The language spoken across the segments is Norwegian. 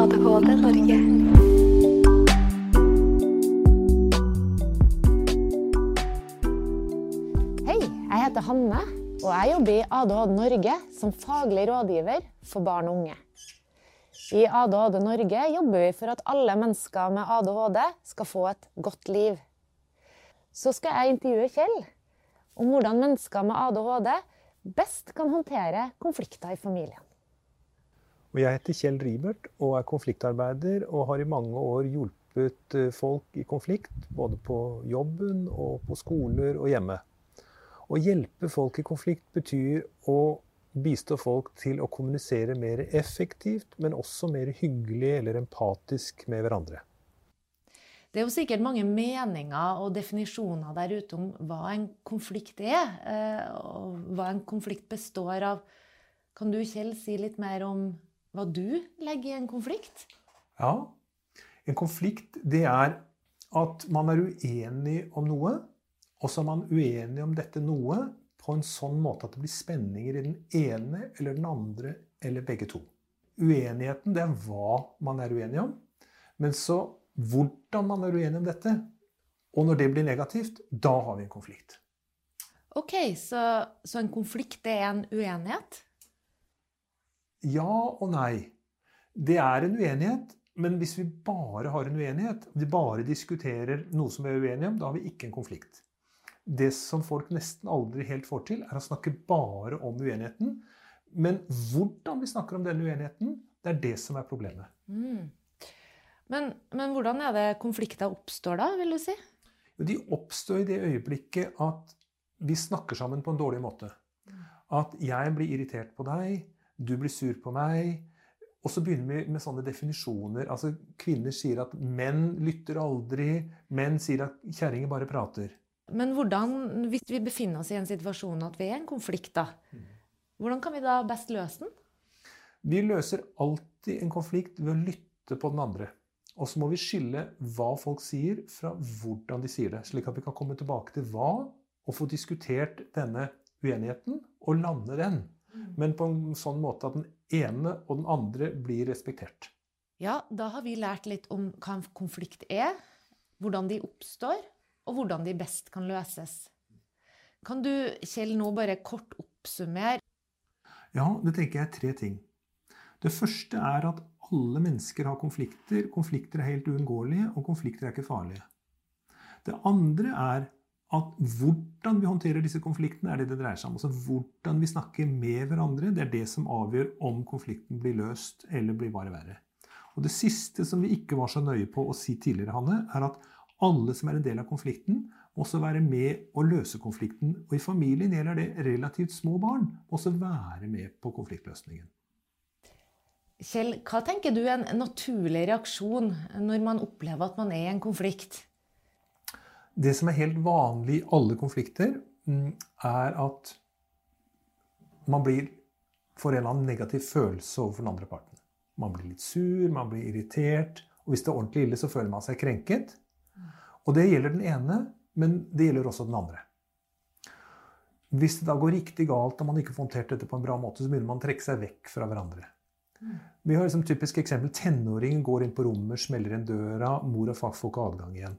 ADHD Norge. Hei, jeg heter Hanne, og jeg jobber i ADHD Norge som faglig rådgiver for barn og unge. I ADHD Norge jobber vi for at alle mennesker med ADHD skal få et godt liv. Så skal jeg intervjue Kjell om hvordan mennesker med ADHD best kan håndtere konflikter i familien. Og jeg heter Kjell Ribert og er konfliktarbeider og har i mange år hjulpet eh, folk i konflikt, både på jobben og på skoler og hjemme. Å hjelpe folk i konflikt betyr å bistå folk til å kommunisere mer effektivt, men også mer hyggelig eller empatisk med hverandre. Det er jo sikkert mange meninger og definisjoner der ute om hva en konflikt er, eh, og hva en konflikt består av. Kan du, Kjell, si litt mer om hva du legger i en konflikt? Ja, en konflikt det er at man er uenig om noe, og så er man uenig om dette noe på en sånn måte at det blir spenninger i den ene eller den andre eller begge to. Uenigheten det er hva man er uenig om, men så hvordan man er uenig om dette. Og når det blir negativt, da har vi en konflikt. Ok, så, så en konflikt er en uenighet? Ja og nei. Det er en uenighet, men hvis vi bare har en uenighet, vi bare diskuterer noe som vi er uenige om, da har vi ikke en konflikt. Det som folk nesten aldri helt får til, er å snakke bare om uenigheten. Men hvordan vi snakker om denne uenigheten, det er det som er problemet. Mm. Men, men, hvordan er det konflikter oppstår da, vil du si? De oppstår i det øyeblikket at vi snakker sammen på en dårlig måte. At jeg blir irritert på deg, du blir sur på meg. Og så begynner vi med sånne definisjoner. Altså, Kvinner sier at menn lytter aldri. Menn sier at kjerringer bare prater. Men hvordan, hvis vi befinner oss i en situasjon at vi er i en konflikt, da, hvordan kan vi da best løse den? Vi løser alltid en konflikt ved å lytte på den andre. Og så må vi skille hva folk sier, fra hvordan de sier det. Slik at vi kan komme tilbake til hva, og få diskutert denne uenigheten og lande den. Men på en sånn måte at den ene og den andre blir respektert. Ja, da har vi lært litt om hva en konflikt er, hvordan de oppstår, og hvordan de best kan løses. Kan du, Kjell, nå bare kort oppsummere? Ja, det tenker jeg er tre ting. Det første er at alle mennesker har konflikter. Konflikter er helt uunngåelige, og konflikter er ikke farlige. Det andre er at hvordan vi håndterer disse konfliktene, er det det dreier seg om. Altså Hvordan vi snakker med hverandre, det er det som avgjør om konflikten blir løst eller blir bare verre. Og Det siste som vi ikke var så nøye på å si tidligere, Hanne, er at alle som er en del av konflikten, må også være med å løse konflikten. Og i familien gjelder det relativt små barn, også være med på konfliktløsningen. Kjell, hva tenker du er en naturlig reaksjon når man opplever at man er i en konflikt? Det som er helt vanlig i alle konflikter, mm, er at man blir får en eller annen negativ følelse overfor den andre parten. Man blir litt sur, man blir irritert. Og hvis det er ordentlig ille, så føler man seg krenket. Og det gjelder den ene, men det gjelder også den andre. Hvis det da går riktig galt og man ikke får håndtert dette på en bra måte, så begynner man å trekke seg vekk fra hverandre. Vi har liksom typisk eksempel tenåringen går inn på rommet, smeller inn døra, mor og far får ikke adgang igjen.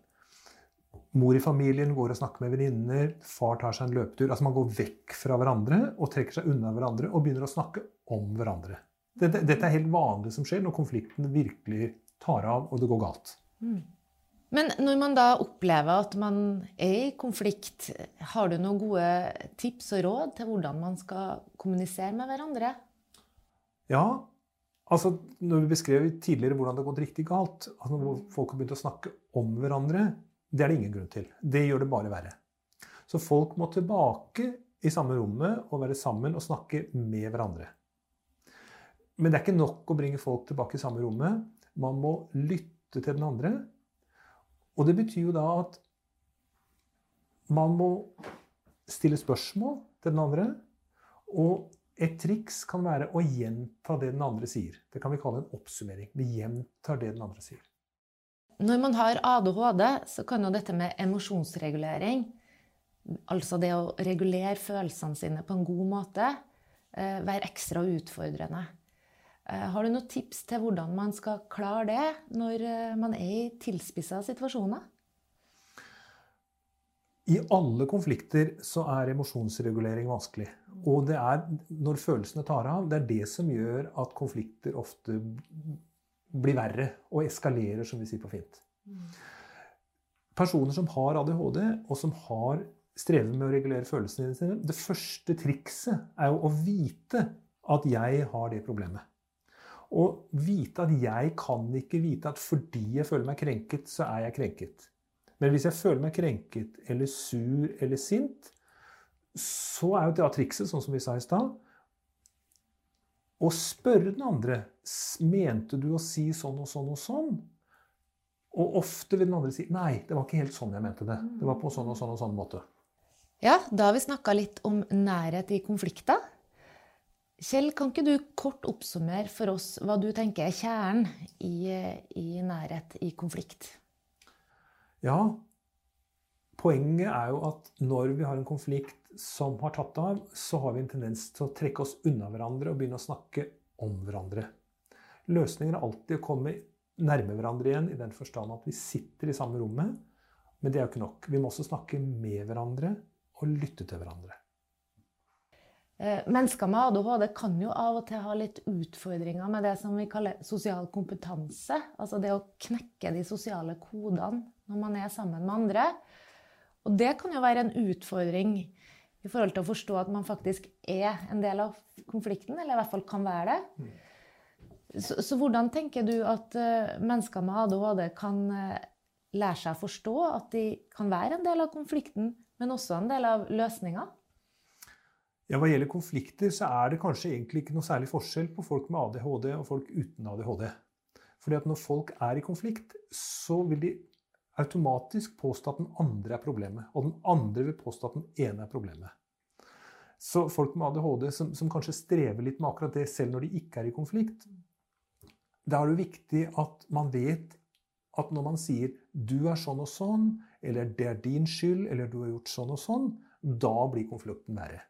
Mor i familien går og snakker med venninner, far tar seg en løpetur. Altså Man går vekk fra hverandre og trekker seg unna hverandre og begynner å snakke om hverandre. Dette, dette er helt vanlig som skjer når konflikten virkelig tar av og det går galt. Mm. Men når man da opplever at man er i konflikt, har du noen gode tips og råd til hvordan man skal kommunisere med hverandre? Ja, altså når vi beskrev tidligere hvordan det har gått riktig galt, altså når folk har begynt å snakke om hverandre, det er det ingen grunn til. Det gjør det bare verre. Så folk må tilbake i samme rommet og være sammen og snakke med hverandre. Men det er ikke nok å bringe folk tilbake i samme rommet. Man må lytte til den andre. Og det betyr jo da at man må stille spørsmål til den andre. Og et triks kan være å gjenta det den andre sier. Det kan vi kalle en oppsummering. Vi gjentar det den andre sier. Når man har ADHD, så kan jo dette med emosjonsregulering, altså det å regulere følelsene sine på en god måte, eh, være ekstra utfordrende. Eh, har du noen tips til hvordan man skal klare det når eh, man er i tilspissa situasjoner? I alle konflikter så er emosjonsregulering vanskelig. Og det er når følelsene tar av, det er det som gjør at konflikter ofte blir verre og eskalerer, som vi sier på fint. Personer som har ADHD, og som har strever med å regulere følelsene sine Det første trikset er jo å vite at jeg har det problemet. Og vite at jeg kan ikke vite at fordi jeg føler meg krenket, så er jeg krenket. Men hvis jeg føler meg krenket eller sur eller sint, så er jo det trikset, sånn som vi sa i stad, å spørre den andre mente du å si sånn og sånn og sånn. Og ofte vil den andre si nei, det var ikke helt sånn jeg mente det. Det var på sånn og sånn og sånn måte. Ja, da har vi snakka litt om nærhet i konflikter. Kjell, kan ikke du kort oppsummere for oss hva du tenker er kjernen i, i nærhet i konflikt? Ja, poenget er jo at når vi har en konflikt som har tatt av, så har vi en tendens til å trekke oss unna hverandre og begynne å snakke om hverandre. Løsningen er alltid å komme nærme hverandre igjen i den forstand at vi sitter i samme rommet. Men det er jo ikke nok. Vi må også snakke med hverandre og lytte til hverandre. Eh, mennesker med ADHD kan jo av og til ha litt utfordringer med det som vi kaller sosial kompetanse. Altså det å knekke de sosiale kodene når man er sammen med andre. Og det kan jo være en utfordring i forhold til å forstå at man faktisk er en del av konflikten, eller i hvert fall kan være det. Så, så hvordan tenker du at uh, mennesker med ADHD kan uh, lære seg å forstå at de kan være en del av konflikten, men også en del av løsninga? Ja, Hva gjelder konflikter, så er det kanskje egentlig ikke noe særlig forskjell på folk med ADHD og folk uten ADHD. Fordi at når folk er i konflikt, så vil de automatisk påstå at den andre er problemet. Og den andre vil påstå at den ene er problemet. Så folk med ADHD som, som kanskje strever litt med akkurat det selv når de ikke er i konflikt, da er det viktig at man vet at når man sier 'du er sånn og sånn', eller 'det er din skyld', eller 'du har gjort sånn og sånn', da blir konflikten verre.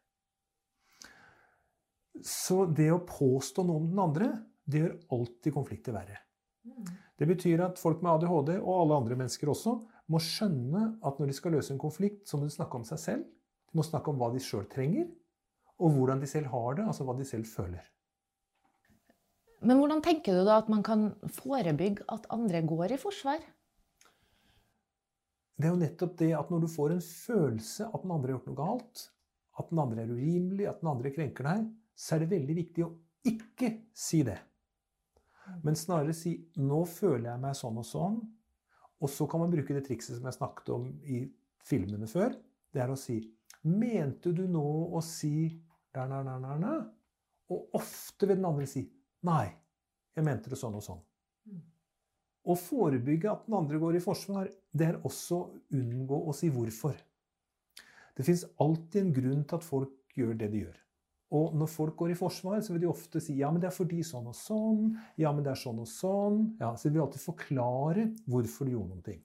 Så det å påstå noe om den andre, det gjør alltid konflikter verre. Det betyr at folk med ADHD, og alle andre mennesker også, må skjønne at når de skal løse en konflikt, så må de snakke om seg selv. De må snakke om hva de sjøl trenger, og hvordan de selv har det, altså hva de selv føler. Men hvordan tenker du da at man kan forebygge at andre går i forsvar? Det er jo nettopp det at når du får en følelse at den andre har gjort noe galt, at den andre er urimelig, at den andre krenker deg, så er det veldig viktig å ikke si det. Men snarere si 'nå føler jeg meg sånn og sånn'. Og så kan man bruke det trikset som jeg snakket om i filmene før. Det er å si 'mente du nå å si der, der, der, der, der? Og ofte vil den andre si 'nei, jeg mente det sånn og sånn'. Å forebygge at den andre går i forsvar, det er også å unngå å si hvorfor. Det fins alltid en grunn til at folk gjør det de gjør. Og når folk går i forsvar, så vil de ofte si ja, men det er fordi sånn og sånn. Ja, men det er sånn og sånn. Ja, så de vil alltid forklare hvorfor de gjorde noen ting.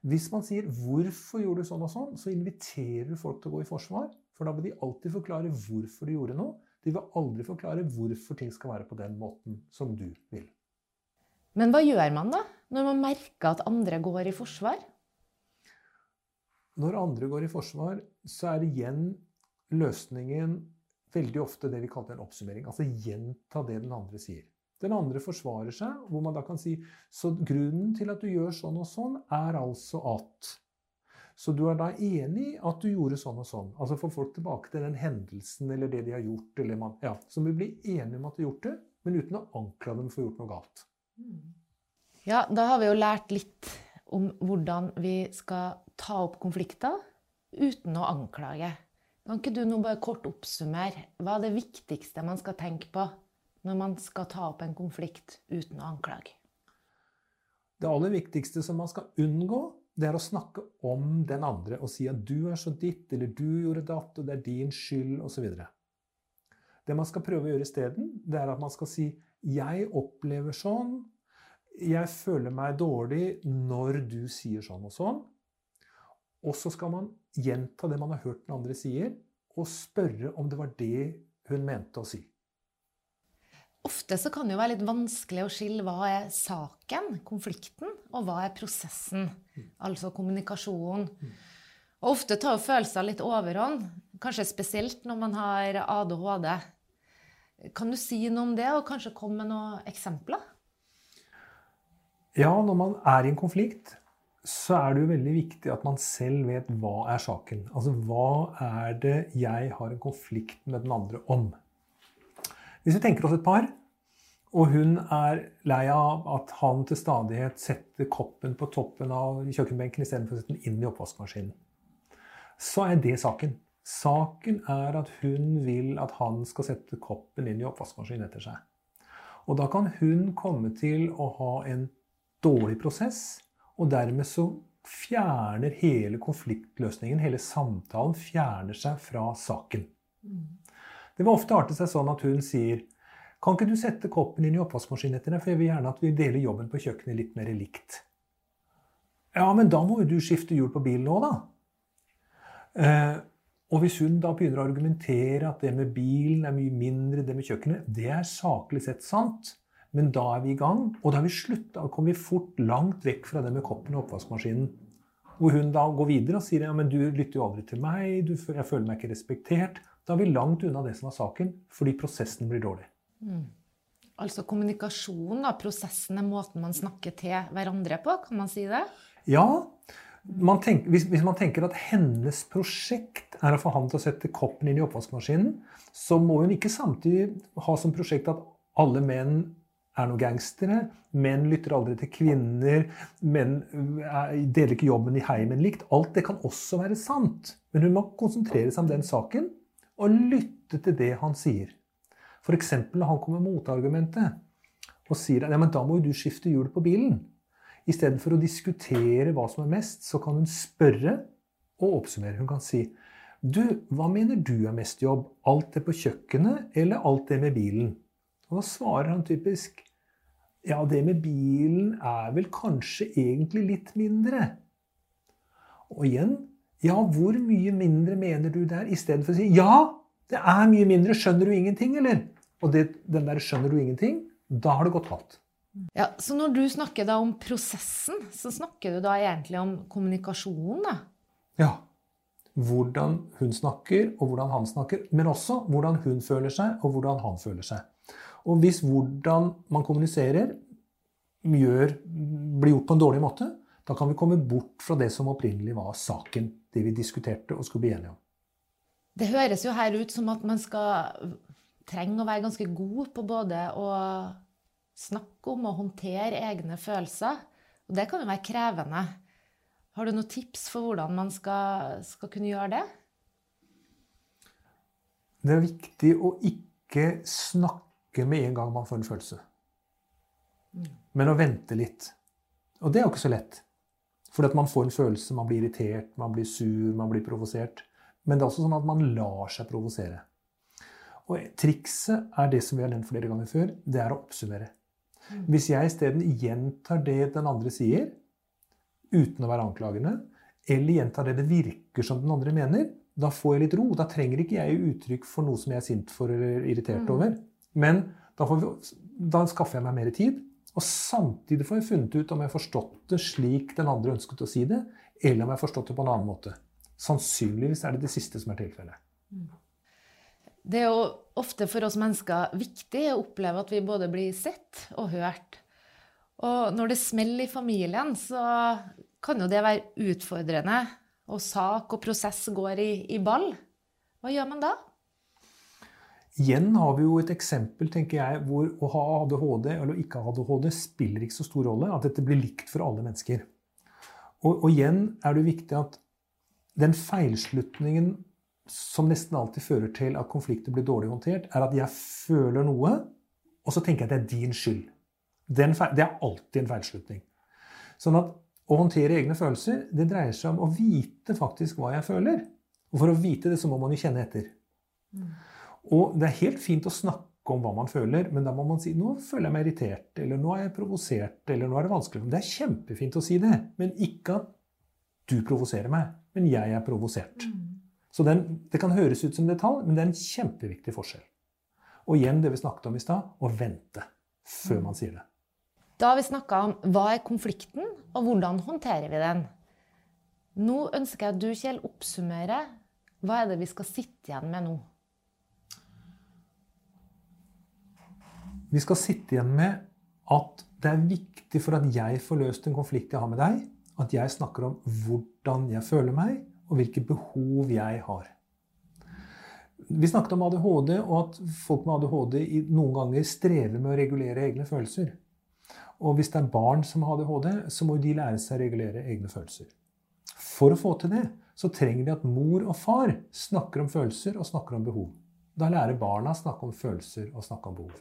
Hvis man sier 'hvorfor gjorde du sånn og sånn', så inviterer du folk til å gå i forsvar. For da vil de alltid forklare hvorfor de gjorde noe. De vil aldri forklare hvorfor ting skal være på den måten som du vil. Men hva gjør man da, når man merker at andre går i forsvar? Når andre går i forsvar, så er igjen løsningen veldig ofte det vi kaller en oppsummering. Altså gjenta det den andre sier. Den andre forsvarer seg, hvor man da kan si Så grunnen til at du gjør sånn og sånn, er altså at Så du er da enig i at du gjorde sånn og sånn. Altså få folk tilbake til den hendelsen eller det de har gjort. Eller man, ja, så vi blir enige om at de har gjort det, men uten å anklage dem for å ha gjort noe galt. Ja, da har vi jo lært litt om hvordan vi skal ta opp konflikter uten å anklage. Kan ikke du nå bare kort oppsummere hva er det viktigste man skal tenke på når man skal ta opp en konflikt uten å anklage? Det aller viktigste som man skal unngå, det er å snakke om den andre og si at du er så ditt, eller du gjorde datt, og det er din skyld, osv. Det man skal prøve å gjøre isteden, det er at man skal si 'jeg opplever sånn', 'jeg føler meg dårlig når du sier sånn og sånn'. Og så skal man gjenta det man har hørt den andre sier, og spørre om det var det hun mente å si. Ofte så kan det jo være litt vanskelig å skille hva er saken, konflikten, og hva er prosessen, altså kommunikasjonen. Og ofte tar jo følelser litt overhånd, kanskje spesielt når man har ADHD. Kan du si noe om det, og kanskje komme med noen eksempler? Ja, når man er i en konflikt, så er det jo veldig viktig at man selv vet hva er saken. Altså hva er det jeg har en konflikt med den andre om? Hvis vi tenker oss et par, og hun er lei av at han til stadighet setter koppen på toppen av kjøkkenbenken istedenfor å sette den inn i oppvaskmaskinen, så er det saken. Saken er at hun vil at han skal sette koppen inn i oppvaskmaskinen etter seg. Og da kan hun komme til å ha en dårlig prosess, og dermed så fjerner hele konfliktløsningen, hele samtalen, fjerner seg fra saken. Det vil ofte arte seg sånn at hun sier kan ikke du sette koppen inn i oppvaskmaskinen etter deg, for jeg vil gjerne at vi deler jobben på kjøkkenet litt mer likt. Ja, men da må jo du skifte hjul på bilen òg, da. Eh, og hvis hun da begynner å argumentere at det med bilen er mye mindre enn det med kjøkkenet, det er saklig sett sant. Men da er vi i gang, og da har vi slutta. Da kommer vi fort langt vekk fra det med koppen og oppvaskmaskinen. Hvor hun da går videre og sier ja, men du lytter jo aldri til meg, du, jeg føler meg ikke respektert. Da er vi langt unna det som var saken, fordi prosessen blir dårlig. Mm. Altså kommunikasjon, da, prosessen er måten man snakker til hverandre på, kan man si det? Ja. Man tenker, hvis, hvis, man tenker at hennes prosjekt er å få han til å sette koppen inn i oppvaskmaskinen, så må hun ikke samtidig ha som prosjekt at alle menn er noen gangstere. Menn lytter aldri til kvinner. Menn eh, deler ikke jobben i heimen likt. Alt det kan også være sant. Men hun må konsentrere seg om den saken og lytte til det han sier. F.eks. når han kommer med motargumentet og sier at ja, da må jo du skifte hjul på bilen. Istedenfor å diskutere hva som er mest, så kan hun spørre og oppsummere. Hun kan si du, hva mener du er mest jobb? Alt det på kjøkkenet eller alt det med bilen? Og da svarer han typisk ja, det med bilen er vel kanskje egentlig litt mindre. Og igjen ja, hvor mye mindre mener du det er? Istedenfor å si ja, det er mye mindre. Skjønner du ingenting, eller? Og det, den der 'skjønner du ingenting', da har det gått galt. Ja, Så når du snakker da om prosessen, så snakker du da egentlig om kommunikasjonen, da? Ja. Hvordan hun snakker, og hvordan han snakker. Men også hvordan hun føler seg, og hvordan han føler seg. Og hvis hvordan man kommuniserer, gjør, blir gjort på en dårlig måte, da kan vi komme bort fra det som opprinnelig var saken, det vi diskuterte og skulle bli enige om. Det høres jo her ut som at man skal trenge å være ganske god på både å snakke om og håndtere egne følelser. Og det kan jo være krevende. Har du noen tips for hvordan man skal, skal kunne gjøre det? Det er viktig å ikke snakke med en gang man får en følelse. Men å vente litt. Og det er jo ikke så lett. For at man får en følelse, man blir irritert, man blir sur, man blir provosert. Men det er også sånn at man lar seg provosere. Og trikset er det som vi har nevnt flere ganger før, det er å oppsummere. Hvis jeg isteden gjentar det den andre sier, uten å være anklagende, eller gjentar det det virker som den andre mener, da får jeg litt ro. Da trenger ikke jeg uttrykk for noe som jeg er sint for eller irritert mm. over. Men da, vi, da, skaffer jeg meg mer tid. Og samtidig får jeg funnet ut om jeg har forstått det slik den andre ønsket å si det, eller om jeg har forstått det på en annen måte. Sannsynligvis er det det siste som er tilfellet. Det er jo ofte for oss mennesker viktig å oppleve at vi både blir sett og hørt. Og når det smeller i familien, så kan jo det være utfordrende, og sak og prosess går i, i ball. Hva gjør man da? Igjen har vi jo et eksempel tenker jeg, hvor å ha ADHD eller ikke ha ADHD spiller ikke så stor rolle. At dette blir likt for alle mennesker. Og, og igjen er det viktig at den feilslutningen som nesten alltid fører til at konflikter blir dårlig håndtert, er at jeg føler noe, og så tenker jeg at det er din skyld. Feil, det er alltid en feilslutning. Sånn at å håndtere egne følelser det dreier seg om å vite faktisk hva jeg føler. Og for å vite det, så må man jo kjenne etter. Mm. Og det er helt fint å snakke om hva man føler, men da må man si nå føler jeg meg irritert, eller nå er jeg provosert, eller nå er det vanskelig. Det er kjempefint å si det, men ikke at du provoserer meg, men jeg er provosert. Mm. Så den, Det kan høres ut som detalj, men det er en kjempeviktig forskjell. Og igjen det vi snakket om i stad, å vente før man sier det. Da har vi snakka om hva er konflikten, og hvordan håndterer vi den. Nå ønsker jeg at du, Kjell, oppsummerer. Hva er det vi skal sitte igjen med nå? Vi skal sitte igjen med at det er viktig for at jeg får løst en konflikt jeg har med deg, at jeg snakker om hvordan jeg føler meg, og hvilke behov jeg har. Vi snakket om ADHD, og at folk med ADHD noen ganger strever med å regulere egne følelser. Og hvis det er barn som har ADHD, så må de lære seg å regulere egne følelser. For å få til det så trenger de at mor og far snakker om følelser og snakker om behov. Da lærer barna å snakke om følelser og snakke om behov.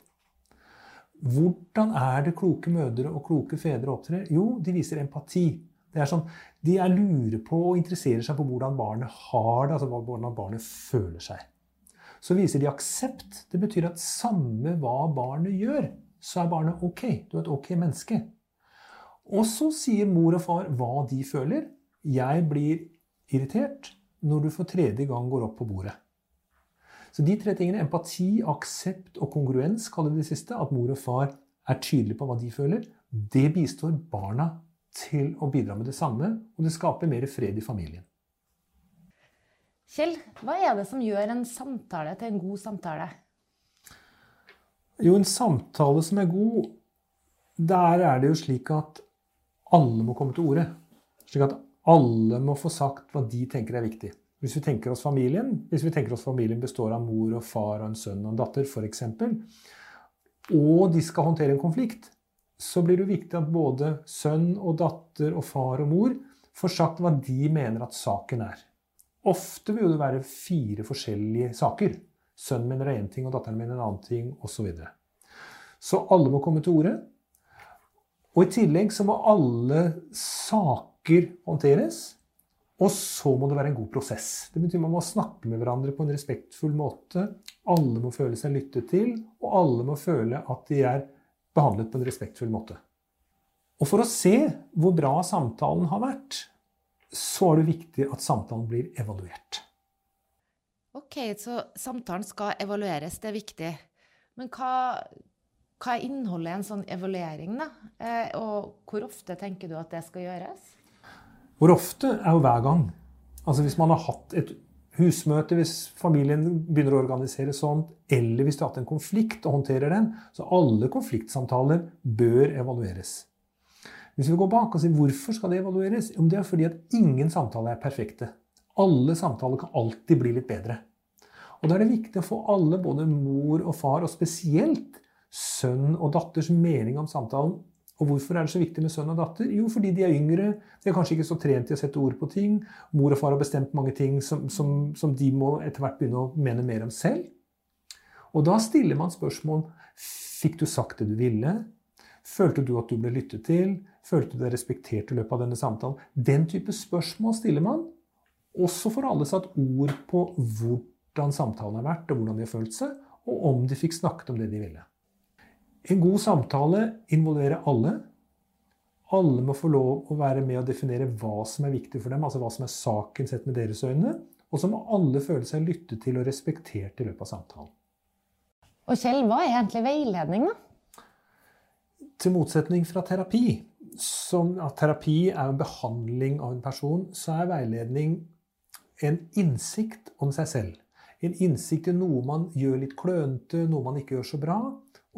Hvordan er det kloke mødre og kloke fedre opptrer? Jo, de viser empati. Det er sånn, De er lure på og interesserer seg på hvordan barnet har det, altså hvordan barnet føler seg. Så viser de aksept. Det betyr at samme hva barnet gjør, så er barnet ok. Du er et ok menneske. Og så sier mor og far hva de føler. Jeg blir irritert når du for tredje gang går opp på bordet. Så de tre tingene, empati, aksept og kongruens, kaller vi det siste, at mor og far er tydelige på hva de føler, det bistår barna til å bidra med det samme, og det skaper mer fred i familien. Kjell, hva er det som gjør en samtale til en god samtale? Jo, en samtale som er god, der er det jo slik at alle må komme til orde. Slik at alle må få sagt hva de tenker er viktig. Hvis vi tenker oss familien hvis vi tenker oss familien består av mor og far og en sønn og en datter, f.eks., og de skal håndtere en konflikt, så blir det viktig at både sønn og datter og far og mor får sagt hva de mener at saken er. Ofte vil det være fire forskjellige saker. Sønnen mener én ting, og datteren mener en annen ting, osv. Så, så alle må komme til orde. Og i tillegg så må alle saker håndteres. Og så må det være en god prosess. Det betyr Man må snakke med hverandre på en respektfull måte. Alle må føle seg lyttet til, og alle må føle at de er behandlet på en respektfull måte. Og For å se hvor bra samtalen har vært, så er det viktig at samtalen blir evaluert. Ok, så samtalen skal evalueres, det er viktig. Men hva, hva er innholdet i en sånn evaluering, da? Eh, og hvor ofte tenker du at det skal gjøres? Hvor ofte er jo hver gang. Altså Hvis man har hatt et husmøte, hvis familien begynner å organisere sånt, eller hvis du har hatt en konflikt og håndterer den, så alle konfliktsamtaler bør evalueres. Hvis vi går bak og sier hvorfor skal det evalueres, om det er fordi at ingen samtaler er perfekte. Alle samtaler kan alltid bli litt bedre. Og Da er det viktig å få alle, både mor og far, og spesielt sønn og datters mening om samtalen og hvorfor er det så viktig med sønn og datter? Jo, fordi de er yngre. De er kanskje ikke så trent til å sette ord på ting. Mor og far har bestemt mange ting som, som, som de må etter hvert begynne å mene mer om selv. Og da stiller man spørsmål Fikk du sagt det du ville? Følte du at du ble lyttet til? Følte du deg respektert i løpet av denne samtalen? Den type spørsmål stiller man. Også får alle satt ord på hvordan samtalen har vært, og hvordan de har følt seg, og om de fikk snakket om det de ville. En god samtale involverer alle. Alle må få lov å være med og definere hva som er viktig for dem, altså hva som er saken sett med deres øyne. Og så må alle føle seg lyttet til og respektert i løpet av samtalen. Og Kjell, hva er egentlig veiledning, da? Til motsetning fra terapi, som at terapi er en behandling av en person, så er veiledning en innsikt om seg selv. En innsikt i noe man gjør litt klønete, noe man ikke gjør så bra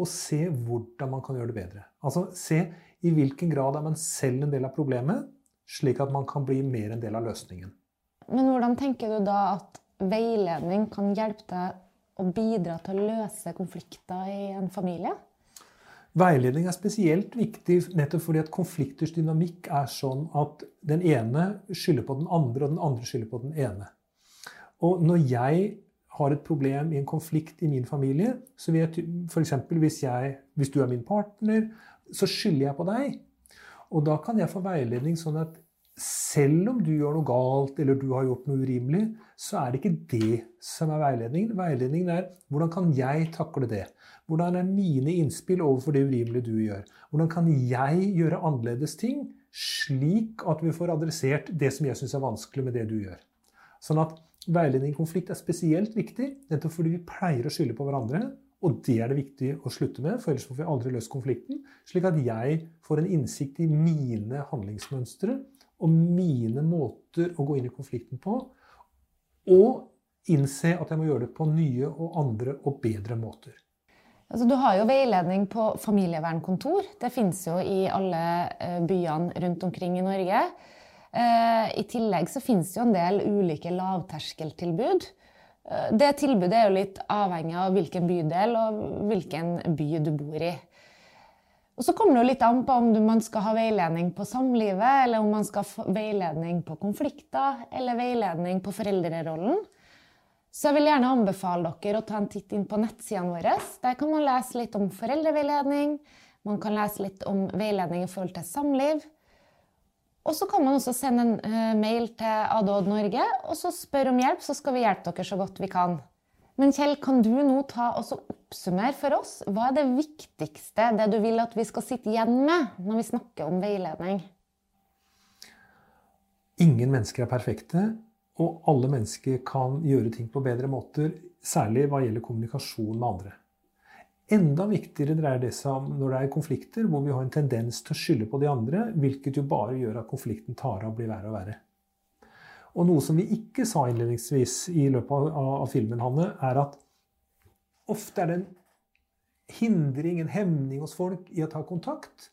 og se hvordan man kan gjøre det bedre. Altså se i hvilken grad er man selv en del av problemet, slik at man kan bli mer en del av løsningen. Men hvordan tenker du da at veiledning kan hjelpe deg å bidra til å løse konflikter i en familie? Veiledning er spesielt viktig nettopp fordi at konflikters dynamikk er sånn at den ene skylder på den andre, og den andre skylder på den ene. Og når jeg har et problem i en konflikt i min familie, så vil jeg f.eks. Hvis, hvis du er min partner, så skylder jeg på deg. Og da kan jeg få veiledning sånn at selv om du gjør noe galt eller du har gjort noe urimelig, så er det ikke det som er veiledningen. Veiledningen er hvordan kan jeg takle det? Hvordan er mine innspill overfor det urimelige du gjør? Hvordan kan jeg gjøre annerledes ting, slik at vi får adressert det som jeg syns er vanskelig med det du gjør? Sånn at Veiledning i konflikt er spesielt viktig, nettopp fordi vi pleier å skylde på hverandre. Og det er det viktig å slutte med, for ellers får vi aldri løst konflikten. Slik at jeg får en innsikt i mine handlingsmønstre og mine måter å gå inn i konflikten på. Og innse at jeg må gjøre det på nye og andre og bedre måter. Altså, du har jo veiledning på familievernkontor. Det fins jo i alle eh, byene rundt omkring i Norge. Eh, I tillegg så finnes det jo en del ulike lavterskeltilbud. Eh, det tilbudet er jo litt avhengig av hvilken bydel og hvilken by du bor i. Og så kommer det jo litt an på om man skal ha veiledning på samlivet, eller om man skal ha veiledning på konflikter, eller veiledning på foreldrerollen. Så jeg vil gjerne anbefale dere å ta en titt inn på nettsidene våre. Der kan man lese litt om foreldreveiledning, man kan lese litt om veiledning i forhold til samliv. Og så kan man også sende en uh, mail til Adod Norge og så spørre om hjelp, så skal vi hjelpe dere så godt vi kan. Men Kjell, kan du nå ta og oppsummere for oss? Hva er det viktigste, det du vil at vi skal sitte igjen med når vi snakker om veiledning? Ingen mennesker er perfekte, og alle mennesker kan gjøre ting på bedre måter, særlig hva gjelder kommunikasjon med andre. Enda viktigere dreier det seg om når det er konflikter hvor vi har en tendens til å skylde på de andre, hvilket jo bare gjør at konflikten tar av og blir verre og verre. Og noe som vi ikke sa innledningsvis i løpet av, av filmen, Hanne, er at ofte er det en hindring, en hemning hos folk i å ta kontakt.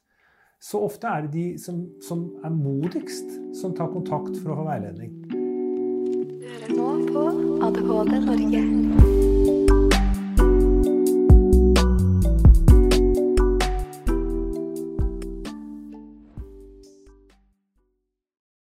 Så ofte er det de som, som er modigst, som tar kontakt for å få veiledning. Du hører nå på ADHD Norge.